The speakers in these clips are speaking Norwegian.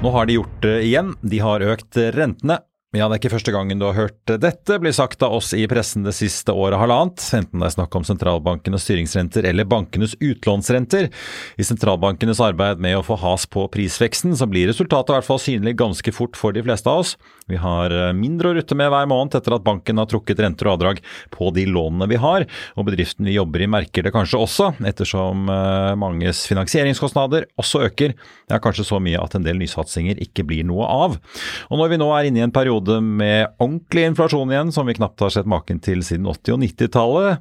Nå har de gjort det igjen. De har økt rentene. Ja, det er ikke første gangen du har hørt dette bli sagt av oss i pressen det siste året halvannet, enten det er snakk om sentralbankenes styringsrenter eller bankenes utlånsrenter. I sentralbankenes arbeid med å få has på prisveksten, så blir resultatet i hvert fall synlig ganske fort for de fleste av oss. Vi har eh, mindre å rutte med hver måned etter at banken har trukket renter og avdrag på de lånene vi har, og bedriften vi jobber i merker det kanskje også, ettersom eh, manges finansieringskostnader også øker, ja kanskje så mye at en del nysatsinger ikke blir noe av. Og når vi nå er inne i en periode periode med ordentlig inflasjon igjen, som vi knapt har sett maken til siden 80- og 90-tallet.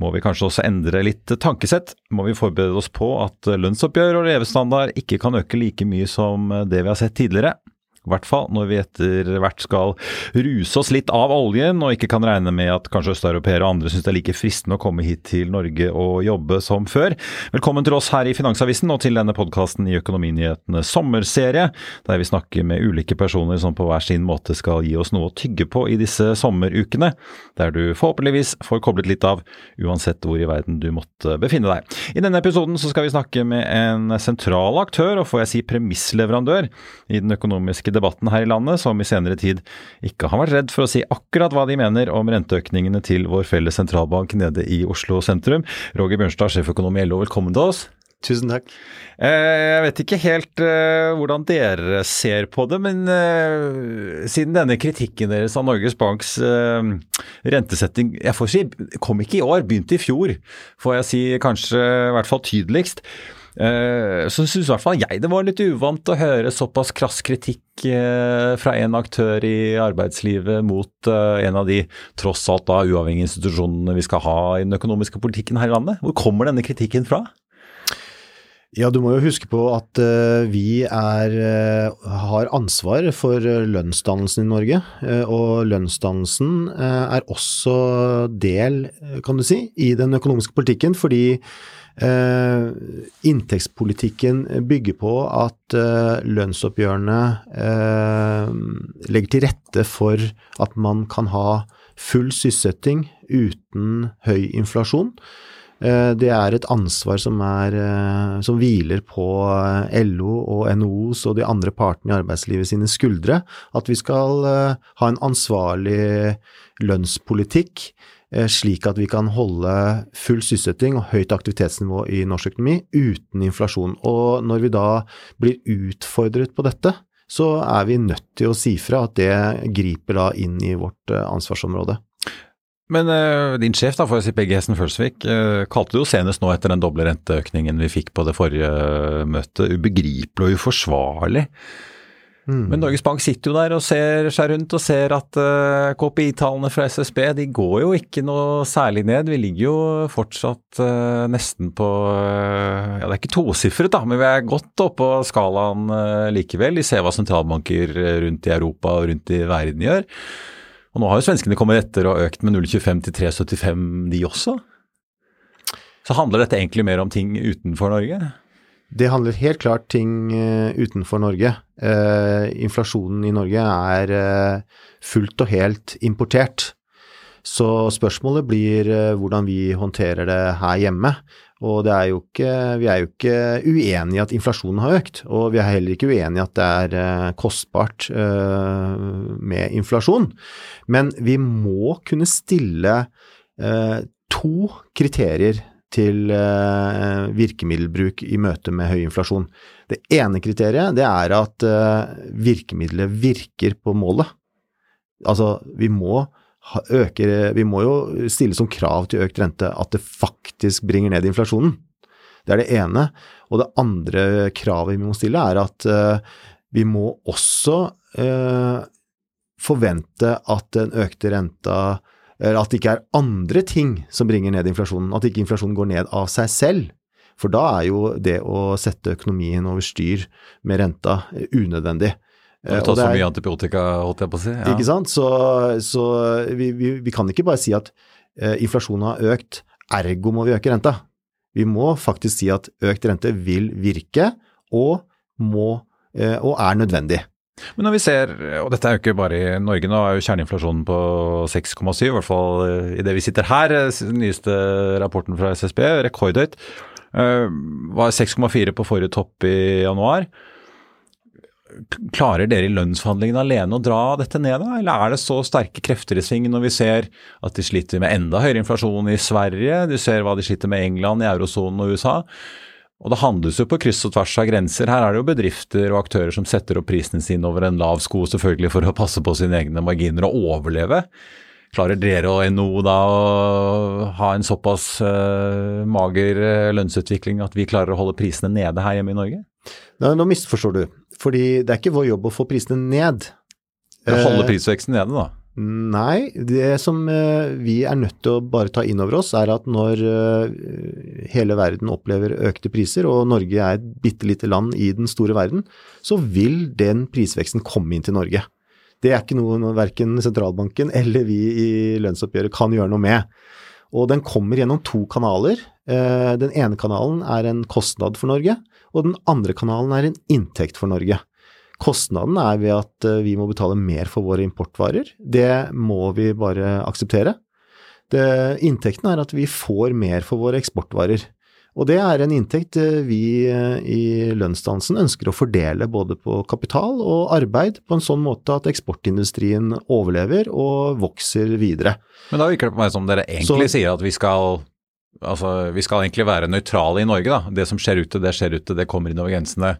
Må vi kanskje også endre litt tankesett? Må vi forberede oss på at lønnsoppgjør og levestandard ikke kan øke like mye som det vi har sett tidligere? I hvert fall når vi etter hvert skal ruse oss litt av oljen, og ikke kan regne med at kanskje østeuropeere og andre syns det er like fristende å komme hit til Norge og jobbe som før. Velkommen til oss her i Finansavisen og til denne podkasten i Økonominyhetene sommerserie, der vi snakker med ulike personer som på hver sin måte skal gi oss noe å tygge på i disse sommerukene, der du forhåpentligvis får koblet litt av, uansett hvor i verden du måtte befinne deg. I denne episoden så skal vi snakke med en sentral aktør, og får jeg si premissleverandør, i den økonomiske debatten her i landet, som i senere tid ikke har vært redd for å si akkurat hva de mener om renteøkningene til vår felles sentralbank nede i Oslo sentrum. Roger Bjørnstad, sjeføkonom i LO, velkommen til oss. Tusen takk. Eh, jeg vet ikke helt uh, hvordan dere ser på det, men uh, siden denne kritikken deres av Norges Banks rentesetting jeg får si, kom ikke i år, begynte i fjor, får jeg si kanskje i hvert fall tydeligst. Eh, så syns i hvert fall jeg det var litt uvant å høre såpass krass kritikk eh, fra en aktør i arbeidslivet mot eh, en av de tross alt da uavhengige institusjonene vi skal ha i den økonomiske politikken her i landet. Hvor kommer denne kritikken fra? Ja, du må jo huske på at vi er, har ansvar for lønnsdannelsen i Norge. Og lønnsdannelsen er også del, kan du si, i den økonomiske politikken. Fordi inntektspolitikken bygger på at eh, lønnsoppgjørene eh, legger til rette for at man kan ha full sysselsetting uten høy inflasjon. Det er et ansvar som, er, som, hviler på LO og NHOs og de andre partene i arbeidslivet sine skuldre. At vi skal ha en ansvarlig lønnspolitikk Eh, slik at vi kan holde full sysselsetting og høyt aktivitetsnivå i norsk økonomi uten inflasjon. Og når vi da blir utfordret på dette, så er vi nødt til å si fra at det griper da inn i vårt eh, ansvarsområde. Men uh, din sjef, da, for å si begge Hessen Følsvik, uh, kalte det jo senest nå etter den doble renteøkningen vi fikk på det forrige møtet, ubegripelig og uforsvarlig. Mm. Men Norges Bank sitter jo der og ser seg rundt og ser at uh, KPI-tallene fra SSB de går jo ikke noe særlig ned. Vi ligger jo fortsatt uh, nesten på uh, Ja, det er ikke tosifret, da, men vi er godt oppå skalaen likevel. De ser hva sentralbanker rundt i Europa og rundt i verden gjør. Og nå har jo svenskene kommet etter og økt med 0,25 til 3,75 de også. Så handler dette egentlig mer om ting utenfor Norge? Det handler helt klart ting uh, utenfor Norge. Uh, inflasjonen i Norge er uh, fullt og helt importert. Så spørsmålet blir hvordan vi håndterer det her hjemme. Og er ikke, vi er jo ikke uenig i at inflasjonen har økt, og vi er heller ikke uenig i at det er kostbart med inflasjon. Men vi må kunne stille to kriterier til eh, virkemiddelbruk i møte med høy inflasjon. Det ene kriteriet det er at eh, virkemiddelet virker på målet. Altså, vi må, øke, vi må jo stille som krav til økt rente at det faktisk bringer ned inflasjonen. Det er det ene. Og det andre kravet vi må stille, er at eh, vi må også uh, forvente at den økte renta At det ikke er andre ting som bringer ned inflasjonen. At ikke inflasjonen går ned av seg selv. For da er jo det å sette økonomien over styr med renta unødvendig. Du tar tatt så mye antibiotika, holdt jeg på å si. Ja. Ikke sant. Så, så vi, vi, vi, kan ikke bare si at eh, inflasjonen har økt, ergo må vi øke renta. Vi må faktisk si at økt rente vil virke, og, må, eh, og er nødvendig. Men når vi ser, og dette er jo ikke bare i Norge, nå er jo kjerneinflasjonen på 6,7, i hvert fall eh, i det vi sitter her, eh, den nyeste rapporten fra SSB, rekordhøyt. Uh, var 6,4 på forrige topp i januar. Klarer dere i lønnsforhandlingene alene å dra dette ned, da? Eller er det så sterke krefter i sving når vi ser at de sliter med enda høyere inflasjon i Sverige, du ser hva de sliter med i England, i eurosonen og USA? Og det handles jo på kryss og tvers av grenser. Her er det jo bedrifter og aktører som setter opp prisene sine over en lav sko, selvfølgelig for å passe på sine egne marginer og overleve. Klarer dere og NHO da å ha en såpass uh, mager eh, lønnsutvikling at vi klarer å holde prisene nede her hjemme i Norge? Nei, nå misforstår du. Fordi det er ikke vår jobb å få prisene ned. Holde eh, prisveksten nede, da? Nei, det som eh, vi er nødt til å bare ta inn over oss, er at når eh, hele verden opplever økte priser, og Norge er et bitte lite land i den store verden, så vil den prisveksten komme inn til Norge. Det er ikke noe verken sentralbanken eller vi i lønnsoppgjøret kan gjøre noe med. Og den kommer gjennom to kanaler. Den ene kanalen er en kostnad for Norge, og den andre kanalen er en inntekt for Norge. Kostnaden er ved at eh, vi må betale mer for våre importvarer. Det må vi bare akseptere. Det, inntekten er at vi får mer for våre eksportvarer. Og det er en inntekt eh, vi eh, i lønnsdansen ønsker å fordele både på kapital og arbeid på en sånn måte at eksportindustrien overlever og vokser videre. Men da virker det på meg som dere egentlig Så, sier at vi skal Altså, vi skal egentlig være nøytrale i Norge, da. Det som skjer ute, det skjer ute, det kommer inn over grensene.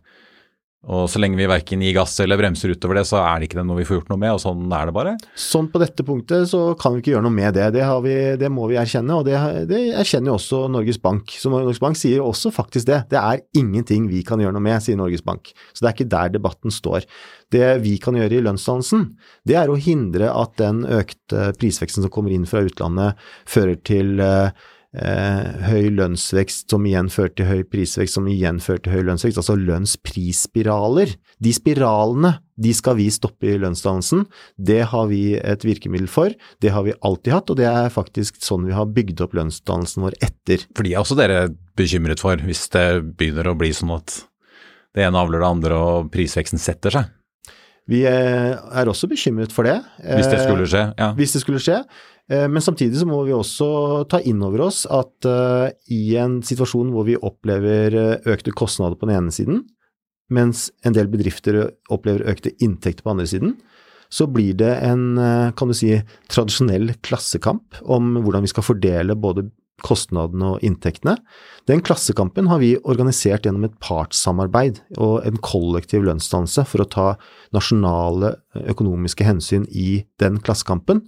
Og så lenge vi verken gir gass eller bremser utover det, så er det ikke noe vi får gjort noe med, og sånn er det bare. Sånn på dette punktet så kan vi ikke gjøre noe med det. Det, vi, det må vi erkjenne, og det, det, erkjenner jo også Norges Bank. Så Norges Bank sier også faktisk det. Det er ingenting vi kan gjøre noe med, sier Norges Bank. Så det er ikke der debatten står. Det vi kan gjøre i lønnsdannelsen, det er å hindre at den økte prisveksten som kommer inn fra utlandet, fører til uh, eh, høy lønnsvekst som igjen fører til høy prisvekst, som igjen fører til høy lønnsvekst, altså lønnsprisspiraler. De spiralene de skal vi stoppe i lønnsdannelsen. Det har vi et virkemiddel for, det har vi alltid hatt, og det er faktisk sånn vi har bygd opp lønnsdannelsen vår etter. For de er også dere bekymret for, hvis det begynner å bli sånn at det ene avler det andre og prisveksten setter seg? Vi er også bekymret for det. Hvis det skulle skje? Ja. Hvis det skulle skje. Eh, men samtidig så må vi også ta inn over oss at uh, i en situasjon hvor vi opplever eh, økte kostnader på den ene siden, mens en del bedrifter opplever økte inntekter på den andre siden, så blir det en, kan du si, tradisjonell klassekamp om hvordan vi skal fordele både kostnadene og inntektene. Den klassekampen har vi organisert gjennom et partssamarbeid og en kollektiv lønnsdannelse for å ta nasjonale økonomiske hensyn i den klassekampen.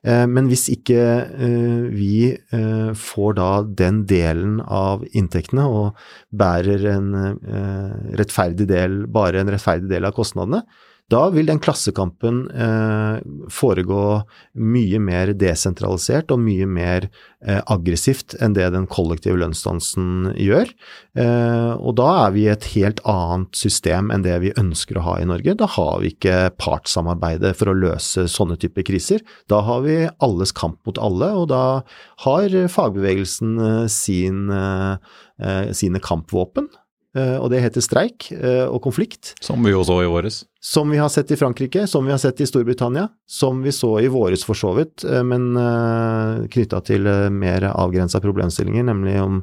Eh, men hvis ikke eh, vi eh, får da den delen av inntektene og bærer en rettferdig del, bare en rettferdig del av kostnadene, da vil den klassekampen eh, foregå mye mer desentralisert og mye mer eh, aggressivt enn det den kollektive lønnsdansen gjør. Eh, og da er vi i et helt annet system enn det vi ønsker å ha i Norge. Da har vi ikke partssamarbeidet for å løse sånne typer kriser. Da har vi alles kamp mot alle, og da har fagbevegelsen eh, sin, eh, sine kampvåpen. Eh, og det heter streik eh, og konflikt. Som vi jo så i våres. Som vi har sett i Frankrike, som vi har sett i Storbritannia, som vi så i våres for så vidt, eh, men knytta til mer avgrensa problemstillinger, nemlig om,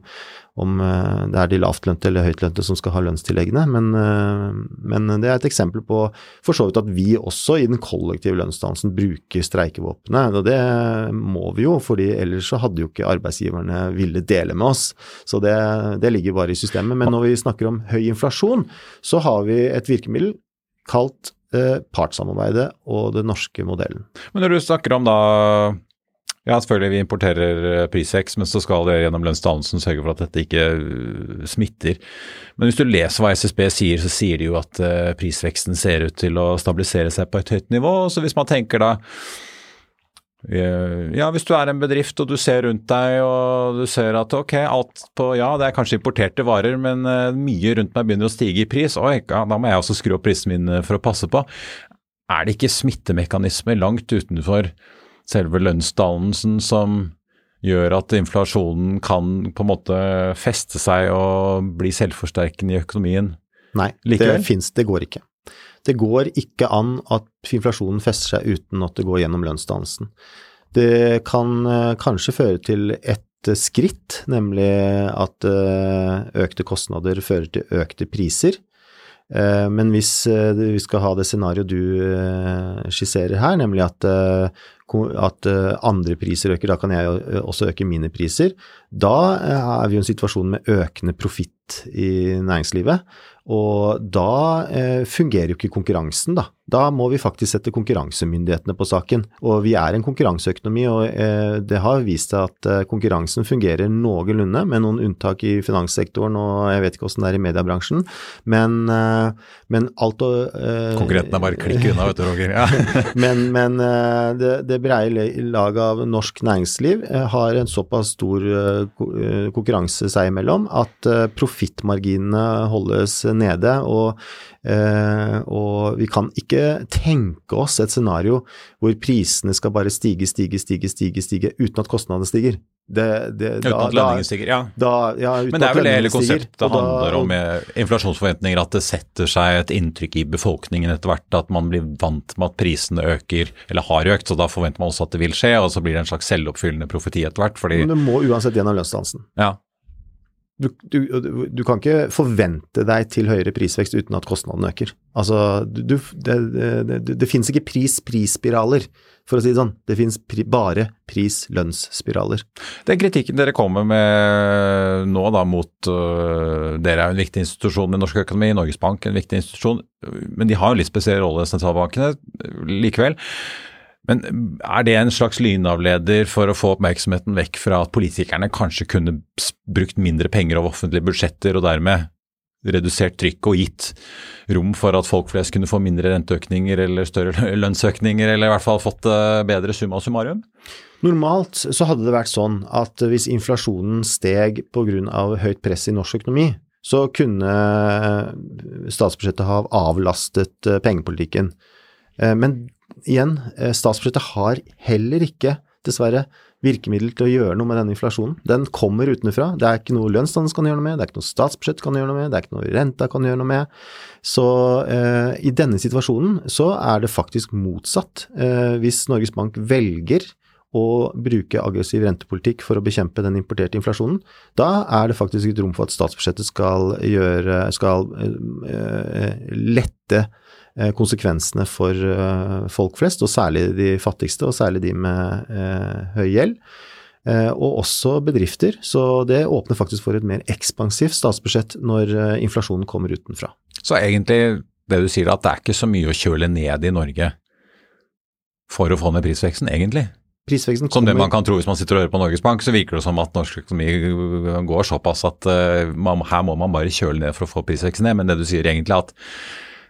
om det er de lavtlønte eller høytlønte som skal ha lønnstilleggene. Men, men, det er et eksempel på for så vidt at vi også i den kollektive lønnsdannelsen bruker streikevåpenet. Og det må vi jo, fordi ellers så hadde jo ikke arbeidsgiverne ville dele med oss. Så det, det ligger bare i systemet. Men når vi snakker om høy inflasjon, så har vi et virkemiddel kalt eh, partssamarbeidet og den norske modellen. Men når du snakker om da ja, selvfølgelig vi importerer eh, prisvekst, men så skal det gjennom lønnsdannelsen sørge for at dette ikke uh, smitter. Men hvis du leser hva SSB sier, så sier de jo at uh, prisveksten ser ut til å stabilisere seg på et høyt nivå. Så hvis man tenker da Ja, hvis du er en bedrift og du ser rundt deg og du ser at ok, alt på ja, det er kanskje importerte varer, men mye rundt meg begynner å stige i pris. Oi, ja, da må jeg også skru opp prisen min eh, for å passe på. Er det ikke smittemekanismer langt utenfor selve lønnsdannelsen som gjør at inflasjonen kan på en måte feste seg og bli selvforsterkende i økonomien? Nei, Likevel? det fins, det går ikke. Det går ikke an at inflasjonen fester seg uten at det går gjennom lønnsdannelsen. Det kan eh, kanskje føre til et skritt, nemlig at eh, økte kostnader fører til økte priser. Eh, men hvis vi skal ha det scenarioet du skisserer her, nemlig at, at andre priser øker, da kan jeg også øke mine priser, da er vi i en situasjon med økende profitt i næringslivet. Og da eh, fungerer jo ikke konkurransen, da. Da må vi faktisk sette konkurransemyndighetene på saken. Og vi er en konkurranseøkonomi, og eh, det har vist seg at eh, konkurransen fungerer noenlunde, med noen unntak i finanssektoren og jeg vet ikke åssen det er i mediebransjen. Men, eh, men alt å eh, er bare klikker unna, vet du, Roger. Ja. men, men eh, det, det breie laget av norsk næringsliv har en såpass stor konkurranse seg imellom at profittmarginene holdes nede. Og, eh, og, vi kan ikke tenke oss et scenario hvor prisene skal bare stige, stige, stige, stige, stige uten at kostnadene stiger. Det, det, uten da, at lønningen stiger, ja. Da, ja Men det er vel det hele konseptet stiger, handler om med inflasjonsforventninger, at det setter seg et inntrykk i befolkningen etter hvert, at man blir vant med at prisene øker, eller har økt, så da forventer man også at det vil skje, og så blir det en slags selvoppfyllende profeti etter hvert. Fordi, Men det må uansett gjennom lønnsdansen. Ja, du, du, du, kan ikke forvente deg til høyere prisvekst uten at kostnadene øker. Altså, det, det, det, det finnes ikke pris-pris-spiraler, for å si det sånn. Det finnes pri, bare pris-lønnsspiraler. Den kritikken dere kommer med nå da mot uh, Dere er jo en viktig institusjon i norsk økonomi, Norges Bank en viktig institusjon, men de har jo litt spesiell rolle, sentralbankene, likevel. Men er det en slags lynavleder for å få oppmerksomheten vekk fra at politikerne kanskje kunne brukt mindre penger av offentlige budsjetter, og dermed redusert trykk og gitt rom for at folk flest kunne få mindre renteøkninger eller større lønnsøkninger, eller i hvert fall fått eh, bedre summa summarum? Normalt så hadde det vært sånn at hvis inflasjonen steg pga. høyt press i norsk økonomi, så kunne statsbudsjettet ha avlastet eh, pengepolitikken. Eh, men igjen, eh, statsbudsjettet har heller ikke, dessverre, virkemiddel til å gjøre noe med denne inflasjonen. Den kommer utenfra. Det er ikke noe lønnsdannelse kan gjøre noe med, det er ikke noe statsbudsjett kan gjøre noe med, det er ikke noe renta kan gjøre noe med. Så eh, i denne situasjonen så er det faktisk motsatt. Eh, hvis Norges Bank velger å bruke aggressiv rentepolitikk for å bekjempe den importerte inflasjonen, da er det faktisk et rom for at statsbudsjettet skal gjøre skal eh, lette Eh, konsekvensene for eh, folk flest, og særlig de fattigste, og særlig de med eh, høy gjeld. Og også bedrifter, så det åpner faktisk for et mer ekspansivt statsbudsjett når inflasjonen kommer utenfra. Så egentlig det du sier, at det er ikke så mye å kjøle ned i Norge for å få ned prisveksten, egentlig? Prisveksten kommer... Som det man kan tro hvis man sitter og hører på Norges Bank, så virker det som at norsk økonomi går såpass at man, her må man bare kjøle ned for å få prisveksten ned. Men det du sier egentlig er at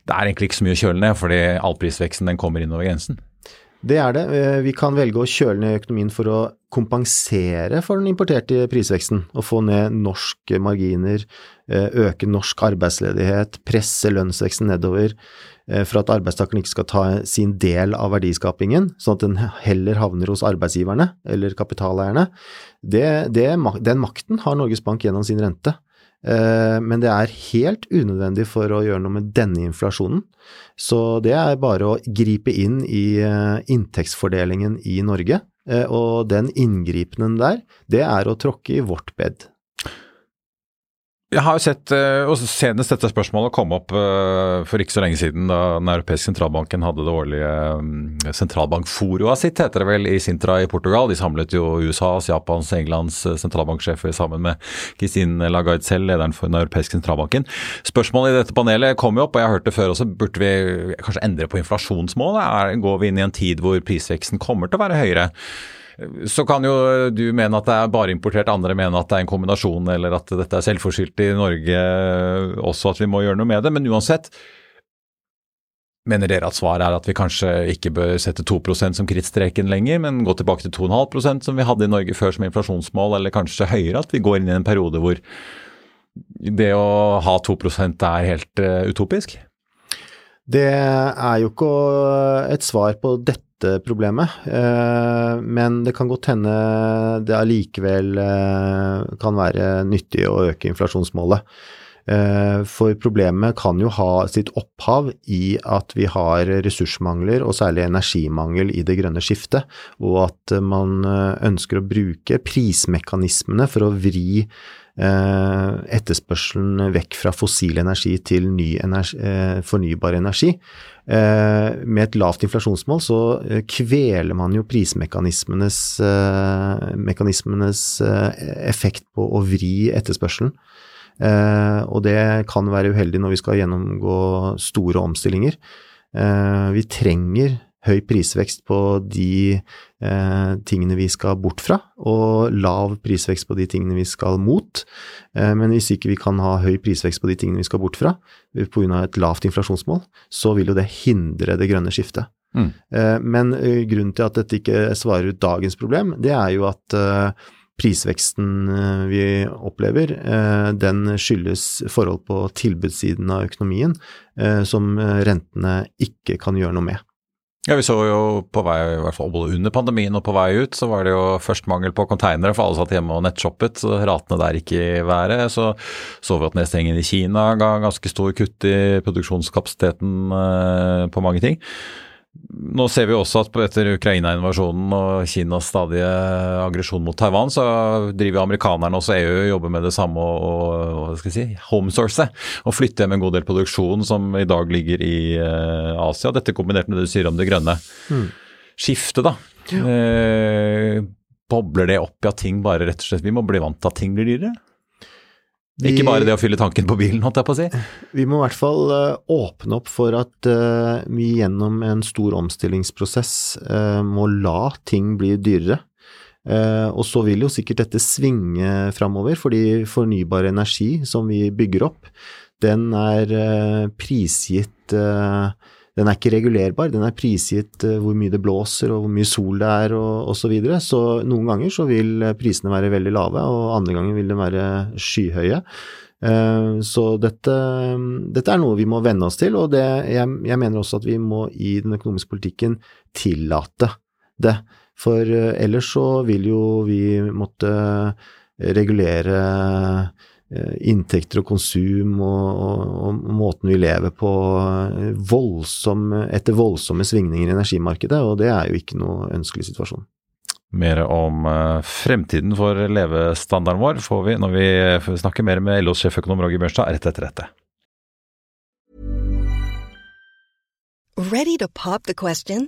det er egentlig ikke så mye å kjøle ned, fordi allprisveksten den kommer innover grensen. Det er det. Eh, vi kan velge å kjøle ned økonomien for å kompensere for den importerte prisveksten, og få ned norske marginer, eh, øke norsk arbeidsledighet, presse lønnsveksten nedover, eh, for at arbeidstakerne ikke skal ta sin del av verdiskapingen, sånn at den heller havner hos arbeidsgiverne eller kapitaleierne. Det, det, den makten har Norges Bank gjennom sin rente. Eh, men det er helt unødvendig for å gjøre noe med denne inflasjonen. Så det er bare å gripe inn i eh, inntektsfordelingen i Norge. Eh, og den inngripenen der, det er å tråkke i vårt bed. Jeg har jo sett, eh, og senest dette spørsmålet kom opp eh, for ikke så lenge siden, da Den europeiske sentralbanken hadde det årlige mm, sentralbankforoa sitt, heter det vel, i Sintra i Portugal. De samlet jo USAs, Japans, Englands eh, sentralbanksjefer sammen med Christine Lagarde selv, lederen for Den europeiske sentralbanken. Spørsmålet i dette panelet kom jo opp, og jeg har hørt det før også, burde vi kanskje endre på inflasjonsmålet? Går vi inn i en tid hvor prisveksten kommer til å være høyere? Så kan jo du mene at det er bare importert, andre mener at det er en kombinasjon, eller at dette er selvforskyldt i Norge også, at vi må gjøre noe med det. Men uansett, Mener dere at svaret er at vi kanskje ikke bør sette 2% som krittstreken lenger, men gå tilbake til 2,5% som vi hadde i Norge før som inflasjonsmål, eller kanskje høyere? At vi går inn i en periode hvor det å ha 2% er helt uh, utopisk? Det er jo ikke et svar på dette problemet, uh, men det kan godt hende det allikevel uh, kan være nyttig å øke inflasjonsmålet. Eh, for problemet kan jo ha sitt opphav i at vi har ressursmangler, og særlig energimangel i det grønne skiftet, og at man eh, ønsker å bruke prismekanismene for å vri eh, etterspørselen vekk fra fossil energi til energi, fornybar energi. Med et lavt inflasjonsmål så kveler man jo prismekanismenes effekt på å vri etterspørselen. Eh, og det kan være uheldig når vi skal gjennomgå store omstillinger. Eh, vi trenger høy prisvekst på de eh, tingene vi skal bort fra, og lav prisvekst på de tingene vi skal mot. Eh, men hvis ikke vi kan ha høy prisvekst på de tingene vi skal bort fra, pga. et lavt inflasjonsmål, så vil jo det hindre det grønne skiftet. Mm. Eh, men eh, grunnen til at dette ikke svarer ut dagens problem, det er jo at prisveksten eh, vi opplever, eh, den skyldes forhold på tilbudssiden av økonomien eh, som rentene ikke kan gjøre noe med. Ja, Vi så jo på vei, i hvert fall både under pandemien og på vei ut, så var det jo først mangel på konteinere, for alle satt hjemme og nettshoppet, så ratene der ikke i været. Så så vi at nedstengingen i Kina ga ganske stor kutt i produksjonskapasiteten på mange ting. Nå ser vi også at etter Ukraina-invasjonen og Kinas stadige aggresjon mot Taiwan, så driver amerikanerne også EU og jobber med det samme og, hva skal jeg si, homesource. Og flytte hjem en god del produksjon som i dag ligger i uh, Asia. Dette kombinert med det du sier om det grønne mm. skiftet, da. Ja. Uh, bobler det opp i at ting bare rett og slett Vi må bli vant til at ting blir dyrere? Vi, ikke bare det å fylle tanken på bilen, holdt jeg på å si. Vi må i hvert fall uh, åpne opp for at uh, vi gjennom en stor omstillingsprosess uh, må la ting bli dyrere. og så vil jo sikkert dette svinge framover, fordi fornybar energi som vi bygger opp, den er prisgitt den er ikke regulerbar. Den er prisgitt eh, hvor mye det blåser og hvor mye sol det er og osv. Så, videre. så noen ganger så vil eh, prisene være veldig lave, og andre ganger vil de være skyhøye. Eh, så dette, dette er noe vi må venne oss til, og det, jeg, jeg, mener også at vi må i den økonomiske politikken tillate det. For ellers så vil jo vi måtte regulere inntekter og konsum og, og, og, måten vi lever på eh, voldsom, etter voldsomme svingninger i energimarkedet, og det er jo ikke noe ønskelig situasjon. Mer om uh, fremtiden for levestandarden vår får vi når vi snakker mer med LOs sjeføkonom Roger Bjørnstad rett etter dette. Ready to pop the question?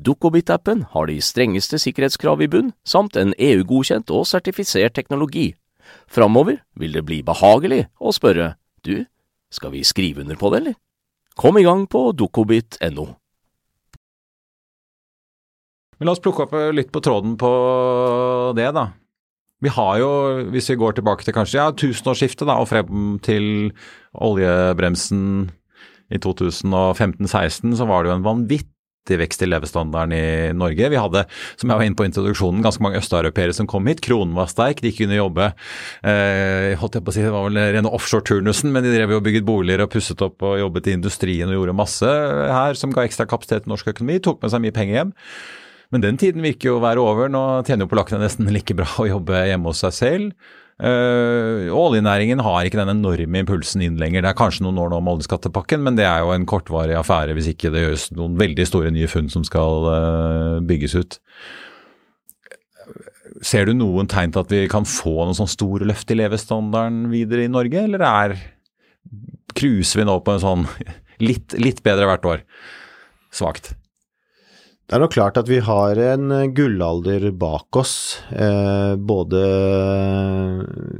Dukkobit-appen har de strengeste sikkerhetskrav i bunn, samt en EU-godkjent og sertifisert teknologi. Framover vil det bli behagelig å spørre du, skal vi skrive under på det, eller? Kom i gang på dukkobit.no. La oss plukke opp litt på tråden på det, da. Vi har jo, hvis vi går tilbake til kanskje ja, tusenårsskiftet da, og frem til oljebremsen i 2015-16, så var det jo en vanvittig vekst i levestandarden i Norge. Vi hadde, som jeg var inne på introduksjonen, ganske mange østeuropeere som kom hit. Kronen var sterk, de kunne jobbe eh, holdt jeg på å si, Det var vel rene offshore-turnusen, men de drev jo og bygget boliger og pusset opp og jobbet i industrien og gjorde masse her som ga ekstra kapasitet til norsk økonomi. Tok med seg mye penger hjem. Men den tiden virker jo å være over. Nå tjener jo polakkene nesten like bra å jobbe hjemme hos seg selv. Uh, oljenæringen har ikke den enorme impulsen inn lenger. Det er kanskje noen år nå med oljeskattepakken, men det er jo en kortvarig affære hvis ikke det gjøres noen veldig store nye funn som skal uh, bygges ut. Ser du noen tegn til at vi kan få noen sånn store løft i levestandarden videre i Norge, eller er cruiser vi nå på en sånn litt, litt bedre hvert år? Svakt. Det er nok klart at vi har en gullalder bak oss, eh, både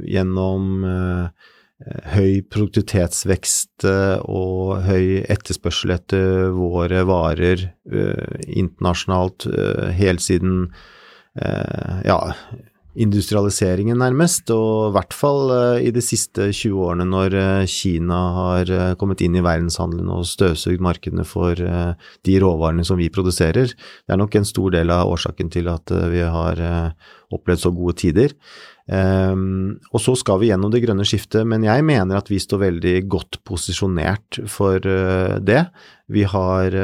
gjennom eh, høy produktivitetsvekst eh, og høy etterspørsel etter våre varer eh, internasjonalt eh, helt siden eh, ja, industrialiseringen, nærmest, og i hvert fall uh, i de siste 20 årene når uh, Kina har uh, kommet inn i verdenshandelen og støvsugd markedene for de råvarene som vi produserer. Det er nok en stor del av årsaken til at vi har opplevd så gode tider. Um, og så skal vi gjennom det grønne skiftet, men jeg mener at vi står veldig godt posisjonert for det. Vi har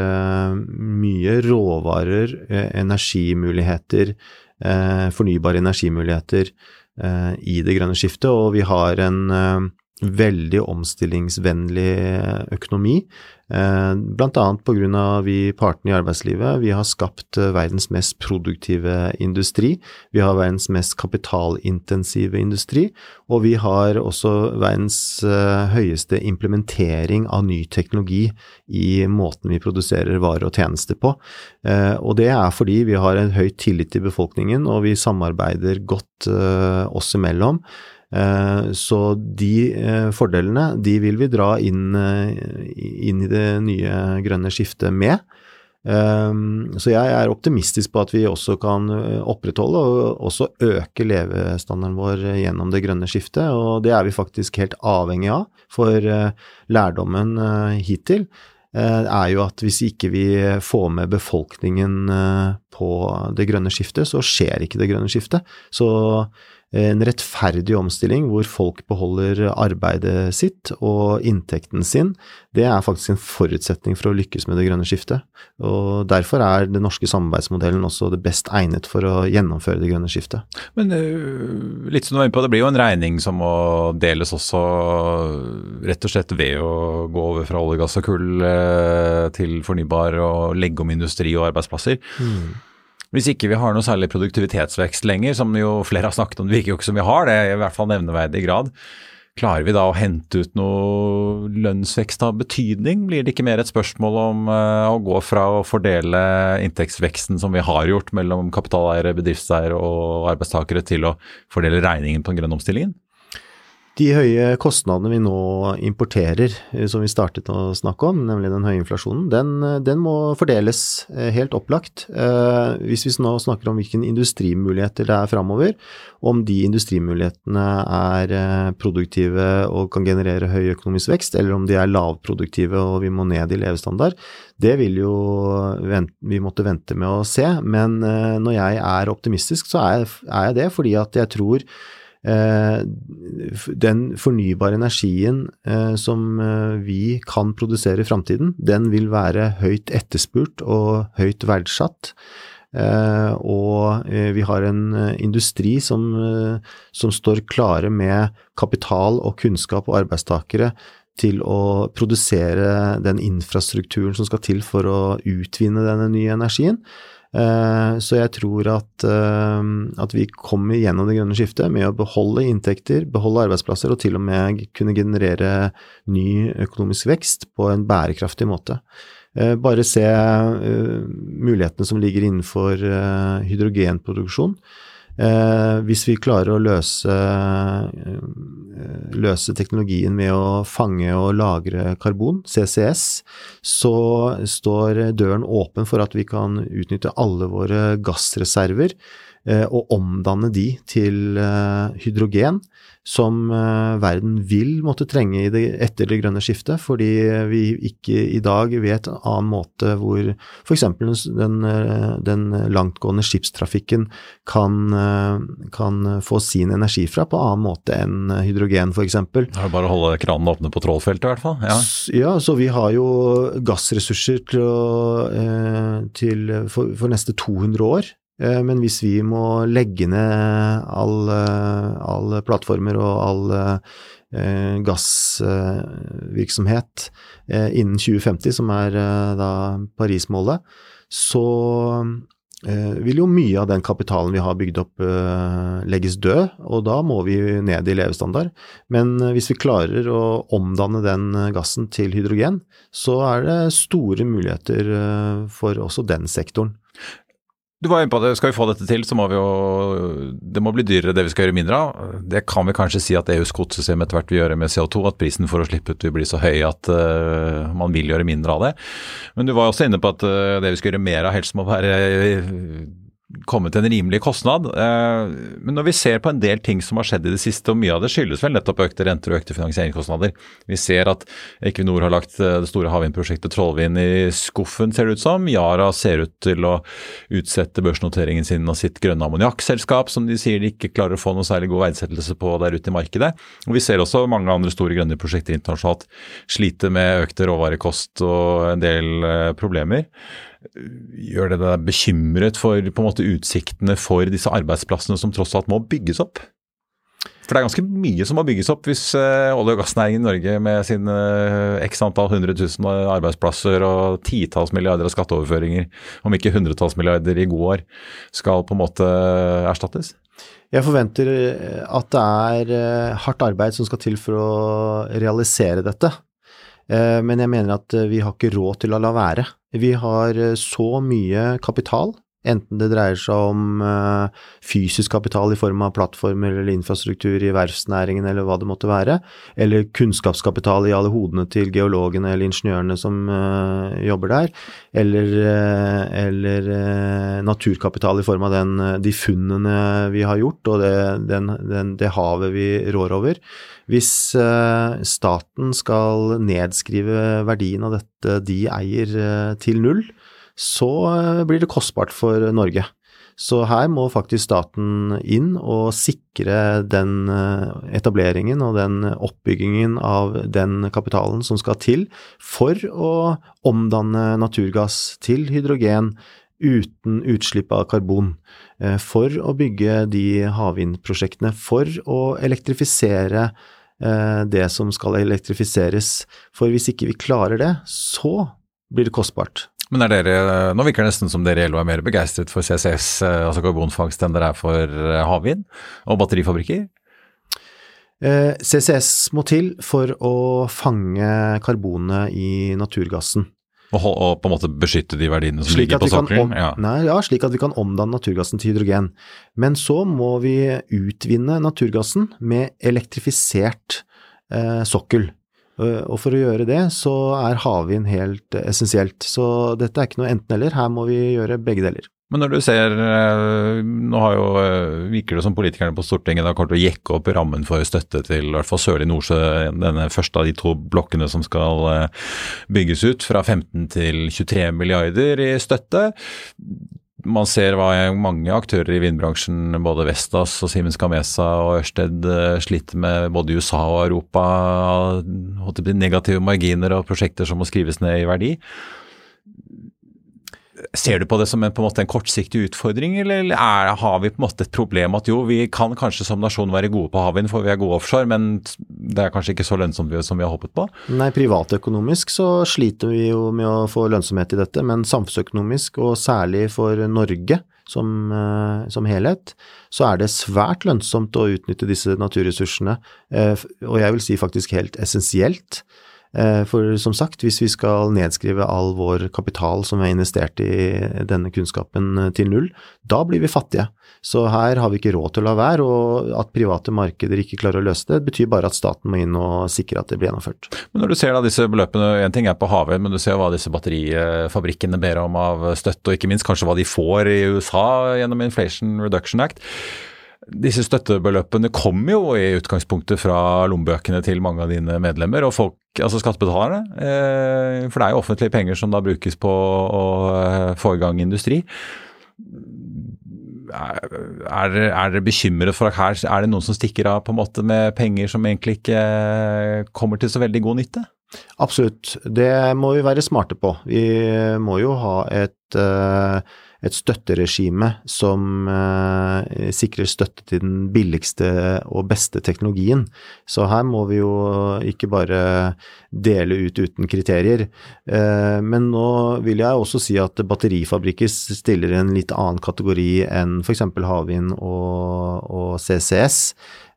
mye råvarer, energimuligheter, Eh, fornybare energimuligheter eh, i det grønne skiftet, og vi har en eh, veldig omstillingsvennlig økonomi. Blant annet pga. vi partene i arbeidslivet. Vi har skapt verdens mest produktive industri. Vi har verdens mest kapitalintensive industri. Og vi har også verdens høyeste implementering av ny teknologi i måten vi produserer varer og tjenester på. Og det er fordi vi har en høy tillit til befolkningen, og vi samarbeider godt oss imellom. Eh, så de eh, fordelene, de vil vi dra inn, eh, inn i det nye grønne skiftet med. Så jeg er optimistisk på at vi også kan opprettholde og også øke levestandarden vår gjennom det grønne skiftet, og det er vi faktisk helt avhengig av. For lærdommen hittil er jo at hvis ikke vi får med befolkningen på det grønne skiftet, så skjer ikke det grønne skiftet. Så en rettferdig omstilling hvor folk beholder arbeidet sitt og inntekten sin, det er faktisk en forutsetning for å lykkes med det grønne skiftet. Og Derfor er den norske samarbeidsmodellen også det best egnet for å gjennomføre det grønne skiftet. Men uh, litt som du var inne på, det blir jo en regning som må deles også rett og slett ved å gå over fra olje, gass og kull uh, til fornybar og legge om industri og arbeidsplasser. Mm. Hvis ikke vi har noe særlig produktivitetsvekst lenger, som jo flere har snakket om, det virker jo ikke som vi har det, i hvert fall nevneverdig grad. Klarer vi da å hente ut noe lønnsvekst av betydning? Blir det ikke mer et spørsmål om uh, å gå fra å fordele inntektsveksten som vi har gjort mellom kapitaleiere, bedriftseiere og arbeidstakere, til å fordele regningen på den grønne omstillingen? De høye kostnadene vi nå importerer, eh, som vi startet å snakke om, nemlig den høye inflasjonen, den, eh, den må fordeles eh, helt opplagt. Hvis vi nå snakker om hvilke industrimuligheter det er framover, om de industrimulighetene er produktive og kan generere høy økonomisk vekst, eller om de er lavproduktive og vi må ned i levestandard, det vil jo vi måtte vente med å se. Men når jeg er optimistisk, så er jeg det fordi at jeg tror den fornybare energien eh, som eh, vi kan produsere i framtiden, den vil være høyt etterspurt og høyt verdsatt. og vi har en industri som, som står klare med kapital og kunnskap og arbeidstakere til å produsere den infrastrukturen som skal til for å utvinne denne nye energien. Eh, så jeg tror at, eh, at, vi kommer gjennom det grønne skiftet med å beholde inntekter, beholde arbeidsplasser og til og med kunne generere ny økonomisk vekst på en bærekraftig måte. Eh, bare se mulighetene som ligger innenfor hydrogenproduksjon. Eh, hvis vi klarer å løse, eh, løse, teknologien med å fange og lagre karbon, CCS, så står døren åpen for at vi kan utnytte alle våre gassreserver og omdanne de til hydrogen, som verden vil måtte trenge det, etter det grønne skiftet, fordi vi ikke i dag vet en annen måte hvor f.eks. Den, den langtgående skipstrafikken kan, kan, få sin energi fra på annen måte enn hydrogen, f.eks. Det er bare å holde kranene åpne på trålfeltet, i hvert fall. Ja. ja, så vi har jo gassressurser til, til for, for neste 200 år. Eh, men hvis vi må legge ned alle all plattformer og all eh, gassvirksomhet eh, innen 2050, som er da Paris-målet, så vil jo mye av den kapitalen vi har bygd opp legges død, og da må vi ned i levestandard. Men hvis vi klarer å omdanne den gassen til hydrogen, så er det store muligheter for også den sektoren. Du var inne på det, Skal vi få dette til, så må vi jo Det må bli dyrere det vi skal gjøre mindre av. Det kan vi kanskje si at EUs kvotesystem etter hvert vil gjøre med CO2. At prisen for å slippe ut vil bli så høy at uh, man vil gjøre mindre av det. Men du var også inne på at uh, det vi skal gjøre mer av helst må være komme til en rimelig kostnad. Eh, men når vi ser på en del ting som har skjedd i det siste, og mye av det skyldes vel nettopp økte renter og økte finansieringskostnader. Vi ser at Equinor har lagt eh, det store havvindprosjektet Trollvind i skuffen, ser det ut som. Yara ser ut til å utsette børsnoteringen sin av sitt grønne ammoniakkselskap, som de sier de ikke klarer å få noe særlig god verdsettelse på der ute i markedet. Og Vi ser også mange andre store grønne prosjekter internasjonalt slite med økte råvarekost og en del eh, problemer. Gjør det deg bekymret for på en måte utsiktene for disse arbeidsplassene som tross alt må bygges opp? For det er ganske mye som må bygges opp hvis uh, olje- og gassnæringen i Norge med sine uh, x antall 100 000 arbeidsplasser og titalls milliarder av skatteoverføringer, om ikke hundretalls milliarder i gode år, skal på en måte erstattes? Jeg forventer at det er hardt arbeid som skal til for å realisere dette. Men jeg mener at vi har ikke råd til å la være. Vi har eh, så mye kapital, enten det dreier seg om eh, fysisk kapital i form av plattformer eller infrastruktur i verftsnæringen eller hva det måtte være, eller kunnskapskapital i alle hodene til geologene eller ingeniørene som eh, jobber der, eller, eller naturkapital i form av den, de funnene vi har gjort og det, den, den, det havet vi rår over. Hvis eh, staten skal nedskrive verdien av dette de eier eh, til null, så eh, blir det kostbart for Norge. Så her må faktisk staten inn og sikre den etableringen og den oppbyggingen av den kapitalen som skal til for å omdanne naturgass til hydrogen uten utslipp av karbon. For å bygge de havvindprosjektene, for å elektrifisere Eh, det som skal elektrifiseres. For hvis ikke vi klarer det, så blir det kostbart. Men er dere, Nå virker det nesten som dere i LO er mer begeistret for CCS, eh, altså karbonfangst, enn dere er for eh, havvind og batterifabrikker? CCS må til for å fange karbonet i naturgassen. Og, og, på en måte beskytte de verdiene som slik ligger på sokkelen? Ja. ja, slik at vi kan omdanne naturgassen til hydrogen. Men så må vi utvinne naturgassen med elektrifisert eh, sokkel. Eh, og for å gjøre det, så er havvind helt essensielt. Så dette er ikke noe enten-eller, her må vi gjøre begge deler. Men når du ser eh, Nå har jo, eh, virker det som politikerne på Stortinget da kommer til å jekke opp rammen for støtte til i hvert fall Sørlig Nordsjø, denne første av de to blokkene som skal eh, bygges ut, fra 15 til 23 milliarder i støtte. Man ser hva mange aktører i vindbransjen, både Vestas og Siemens Gamesa og Ørsted, sliter med både i USA og Europa. Negative marginer og prosjekter som må skrives ned i verdi. Ser du på det som en, på en, måte, en kortsiktig utfordring, eller er, har vi på en måte et problem at jo, vi kan kanskje som nasjon være gode på havvind, for vi er gode offshore, men det er kanskje ikke så lønnsomt som vi har håpet på? Nei, privatøkonomisk så sliter vi jo med å få lønnsomhet i dette, men samfunnsøkonomisk, og særlig for Norge som, eh, som helhet, så er det svært lønnsomt å utnytte disse naturressursene, eh, og jeg vil si faktisk helt essensielt. For som sagt, hvis vi skal nedskrive all vår kapital som er investert i denne kunnskapen til null, da blir vi fattige. Så her har vi ikke råd til å la være, og at private markeder ikke klarer å løse det, betyr bare at staten må inn og sikre at det blir gjennomført. Men når du ser da disse beløpene, en ting er på havvind, men du ser hva disse batterifabrikkene ber om av støtte, og ikke minst kanskje hva de får i USA gjennom Inflation Reduction Act. Disse støttebeløpene kommer jo i utgangspunktet fra lommebøkene til mange av dine medlemmer og folk, altså skattebetalerne. Eh, for det er jo offentlige penger som da brukes på å eh, få i gang industri. Er dere bekymret for at her er det noen som stikker av på en måte med penger som egentlig ikke kommer til så veldig god nytte? Absolutt, det må vi være smarte på. Vi må jo ha et uh, et støtteregime som eh, sikrer støtte til den billigste og beste teknologien. Så her må vi jo ikke bare dele ut uten kriterier. Eh, men nå vil jeg også si at batterifabrikker stiller en litt annen kategori enn f.eks. havvind og, og CCS.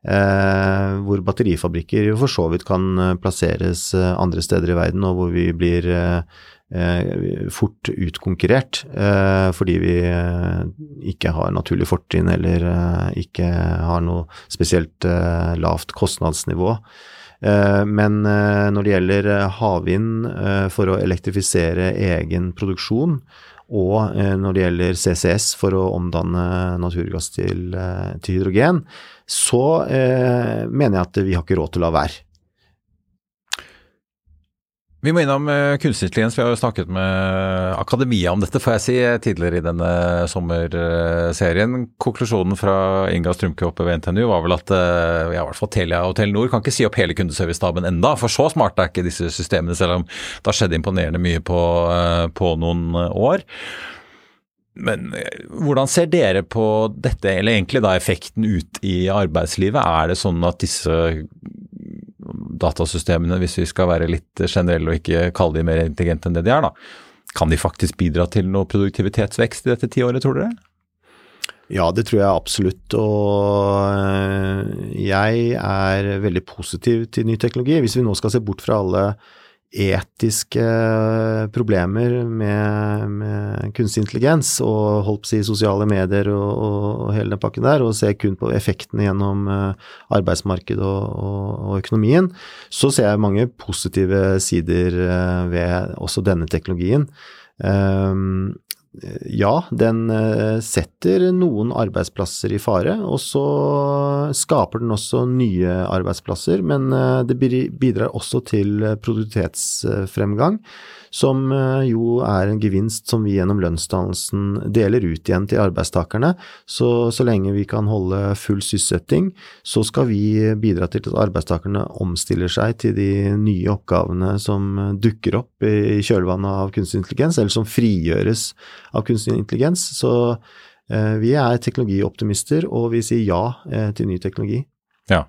Eh, hvor batterifabrikker for så vidt kan plasseres andre steder i verden, og hvor vi blir eh, Eh, fort utkonkurrert eh, fordi vi eh, ikke har naturlig fortrinn eller ikke har noe spesielt lavt kostnadsnivå. Men når det gjelder havvind for å elektrifisere egen produksjon, og når det gjelder CCS for å omdanne naturgass til, til hydrogen, så mener jeg at vi har ikke råd til å la være. Vi må innom kunstig intelligens. Vi har jo snakket med akademia om dette, får jeg si, tidligere i denne sommerserien. Konklusjonen fra Inga Strømke oppe ved NTNU var vel at uh, ja, i hvert fall Telia og Telenor kan ikke si opp hele kundeservicestaben enda, for så smarte er ikke disse systemene, selv om det har skjedd imponerende mye på, uh, på noen år. Men hvordan ser dere på dette, eller egentlig da effekten ut i arbeidslivet? Er det sånn at disse datasystemene, hvis vi skal være litt generelle og ikke kalle de mer intelligente enn det de er, da, kan de faktisk bidra til noe produktivitetsvekst i dette tiåret, tror dere? Ja, det tror jeg absolutt. Og eh, jeg er veldig positiv til ny teknologi. Hvis vi nå skal se bort fra alle etiske problemer med, med kunstig intelligens og holdt på å si sosiale medier og, og, og, hele den pakken der, og ser kun på effektene gjennom uh, arbeidsmarkedet og, og, økonomien, så ser jeg mange positive sider uh, ved også denne teknologien. Um, ja, den eh, setter noen arbeidsplasser i fare, og så skaper den også nye arbeidsplasser. Men eh, det bidrar også til produktivitetsfremgang som eh, jo er en gevinst som vi gjennom lønnsdannelsen deler ut igjen til arbeidstakerne. Så, så lenge vi kan holde full sysselsetting, så skal vi bidra til at arbeidstakerne omstiller seg til de nye oppgavene som dukker opp i kjølvannet av kunstig intelligens, eller som frigjøres av kunstig intelligens. Så eh, vi er teknologioptimister, og vi sier ja eh, til ny teknologi. Ja,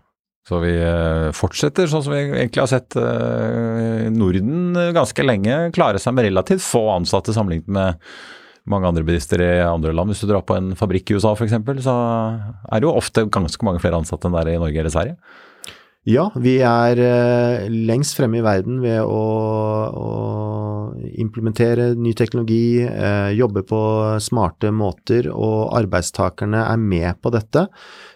så vi eh, fortsetter sånn som vi egentlig har sett Norden ganske lenge klare seg med relativt få ansatte sammenlignet med mange andre bedrifter i andre land. Hvis du drar på en fabrikk i USA f.eks., så er det jo ofte ganske mange flere ansatte enn der i Norge eller Sverige. Ja, vi er eh, lengst fremme i verden ved å, å implementere ny teknologi, jobbe på smarte måter, og arbeidstakerne er med på dette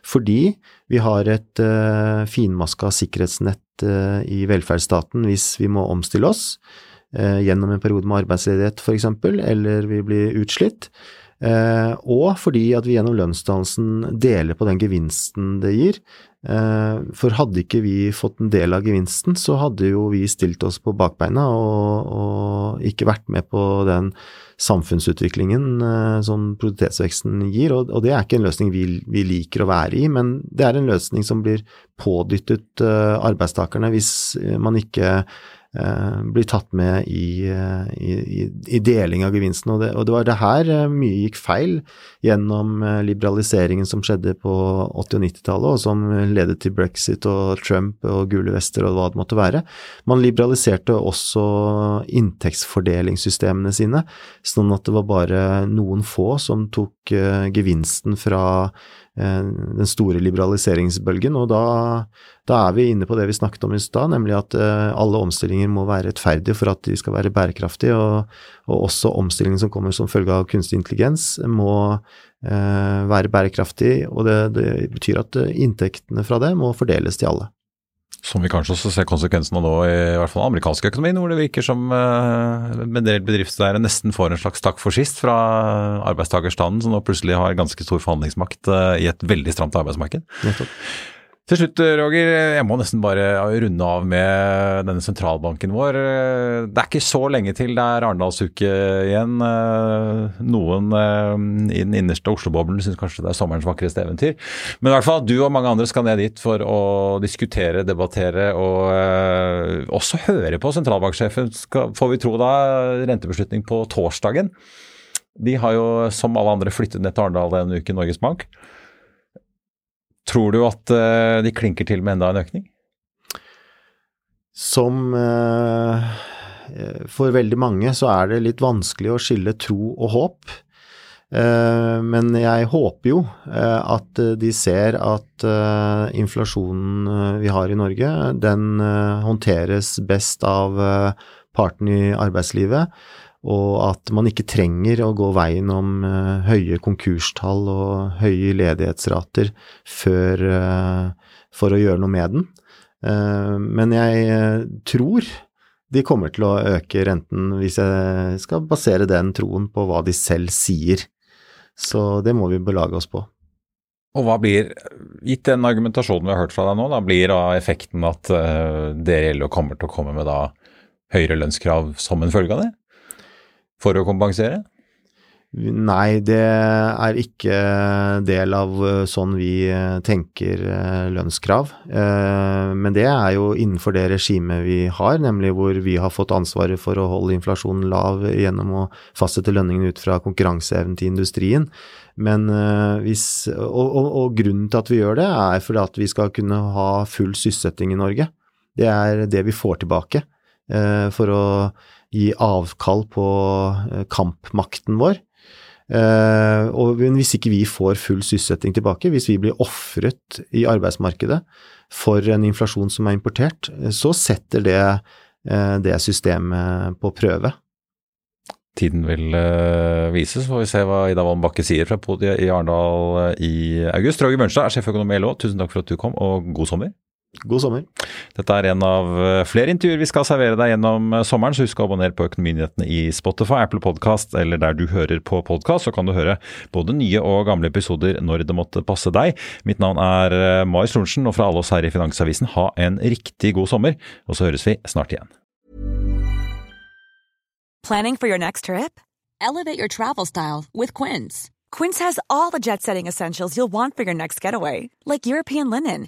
fordi vi har et uh, finmaska sikkerhetsnett i velferdsstaten hvis vi må omstille oss gjennom en periode med arbeidsledighet f.eks., eller vi blir utslitt. Uh, og fordi at vi gjennom lønnsdannelsen deler på den gevinsten det gir. Uh, for hadde ikke vi fått en del av gevinsten, så hadde jo vi stilt oss på bakbeina og, og ikke vært med på den samfunnsutviklingen uh, som produktivitetsveksten gir. Og, og, det er ikke en løsning vi, vi, liker å være i, men det er en løsning som blir pådyttet arbeidstakerne hvis man ikke Eh, blir tatt med i, eh, i, i, deling av gevinsten. Og det, og det, var det her eh, mye gikk feil gjennom liberaliseringen som skjedde på 80- og 90-tallet, og som ledet til brexit og Trump og gule vester og hva det måtte være. Man liberaliserte også inntektsfordelingssystemene sine, sånn at det var bare noen få som tok gevinsten fra den store liberaliseringsbølgen. Og da, da, er vi inne på det vi snakket om i stad, nemlig at alle omstillinger må være rettferdige for at de skal være bærekraftige. Og, og også omstillingen som kommer som følge av kunstig intelligens må være bærekraftig. Og det, det betyr at inntektene fra det må fordeles til alle. Som vi kanskje også ser konsekvensen av nå i, hvert fall amerikansk økonomi, hvor det virker som uh, en del bedriftseiere nesten får en slags takk for sist fra arbeidstakerstanden, som nå plutselig har ganske stor forhandlingsmakt uh, i et veldig stramt arbeidsmarked. Nettopp. Til slutt, Roger, jeg må nesten bare runde av med denne sentralbanken vår. Det er ikke så lenge til det er Arendalsuke igjen. Noen i den innerste Oslo-boblen syns kanskje det er sommerens vakreste eventyr. Men i hvert fall, du og mange andre skal ned dit for å diskutere, debattere og også høre på sentralbanksjefen, får vi tro da, rentebeslutning på torsdagen. De har jo som alle andre flyttet ned til Arendal denne uken, Norges Bank. Tror du at uh, de klinker til med enda en økning? Som uh, for veldig mange så er det litt vanskelig å skille tro og håp. Uh, men jeg håper jo at de ser at inflasjonen vi har i Norge, den håndteres best av partene i arbeidslivet og at man ikke trenger å gå veien om uh, høye konkurstall og høye ledighetsrater før, uh, for å gjøre noe med den. Uh, men jeg tror de kommer til å øke renten hvis jeg skal basere den troen på hva de selv sier. Så det må vi belage oss på. Og hva blir, gitt den argumentasjonen vi har hørt fra deg nå, da blir da effekten at dere og kommer til å komme med da høyere lønnskrav som en følge av det? For å kompensere? Nei, det er ikke del av eh, sånn vi eh, tenker eh, lønnskrav. Men det er jo innenfor det regimet vi har, nemlig hvor vi har fått ansvaret for å holde inflasjonen lav gjennom å fastsette lønningene ut fra konkurranseevnen til industrien. Men hvis, og, og, og, grunnen til at vi gjør det, er fordi at vi skal kunne ha full sysselsetting i Norge. Det er det vi får tilbake for å gi avkall på eh, kampmakten vår. Uh, og hvis ikke vi får full sysselsetting tilbake, hvis vi blir ofret i arbeidsmarkedet for en inflasjon som er importert, så setter det det systemet på prøve. Tiden vil vise, så får vi se hva Ida Wolden Bakke sier fra podiet i Arendal i august. Roger Mørnstad er sjeføkonom i LO, tusen takk for at du kom, og god sommer. God sommer. Dette er en av eh, flere intervjuer vi skal servere deg gjennom eh, sommeren, så husk å abonnere på Økonominyhetene i Spotify, Apple Podcast eller der du hører på podkast. Så kan du høre både nye og gamle episoder når det måtte passe deg. Mitt navn er Mai Marius Lorentzen, og fra alle oss her i Finansavisen, ha en riktig god sommer. Og så høres vi snart igjen. Planning for your next trip? Elevate your travel style with Quince. Quince has all the jet-setting essentials you'll want for your next getaway, like European linen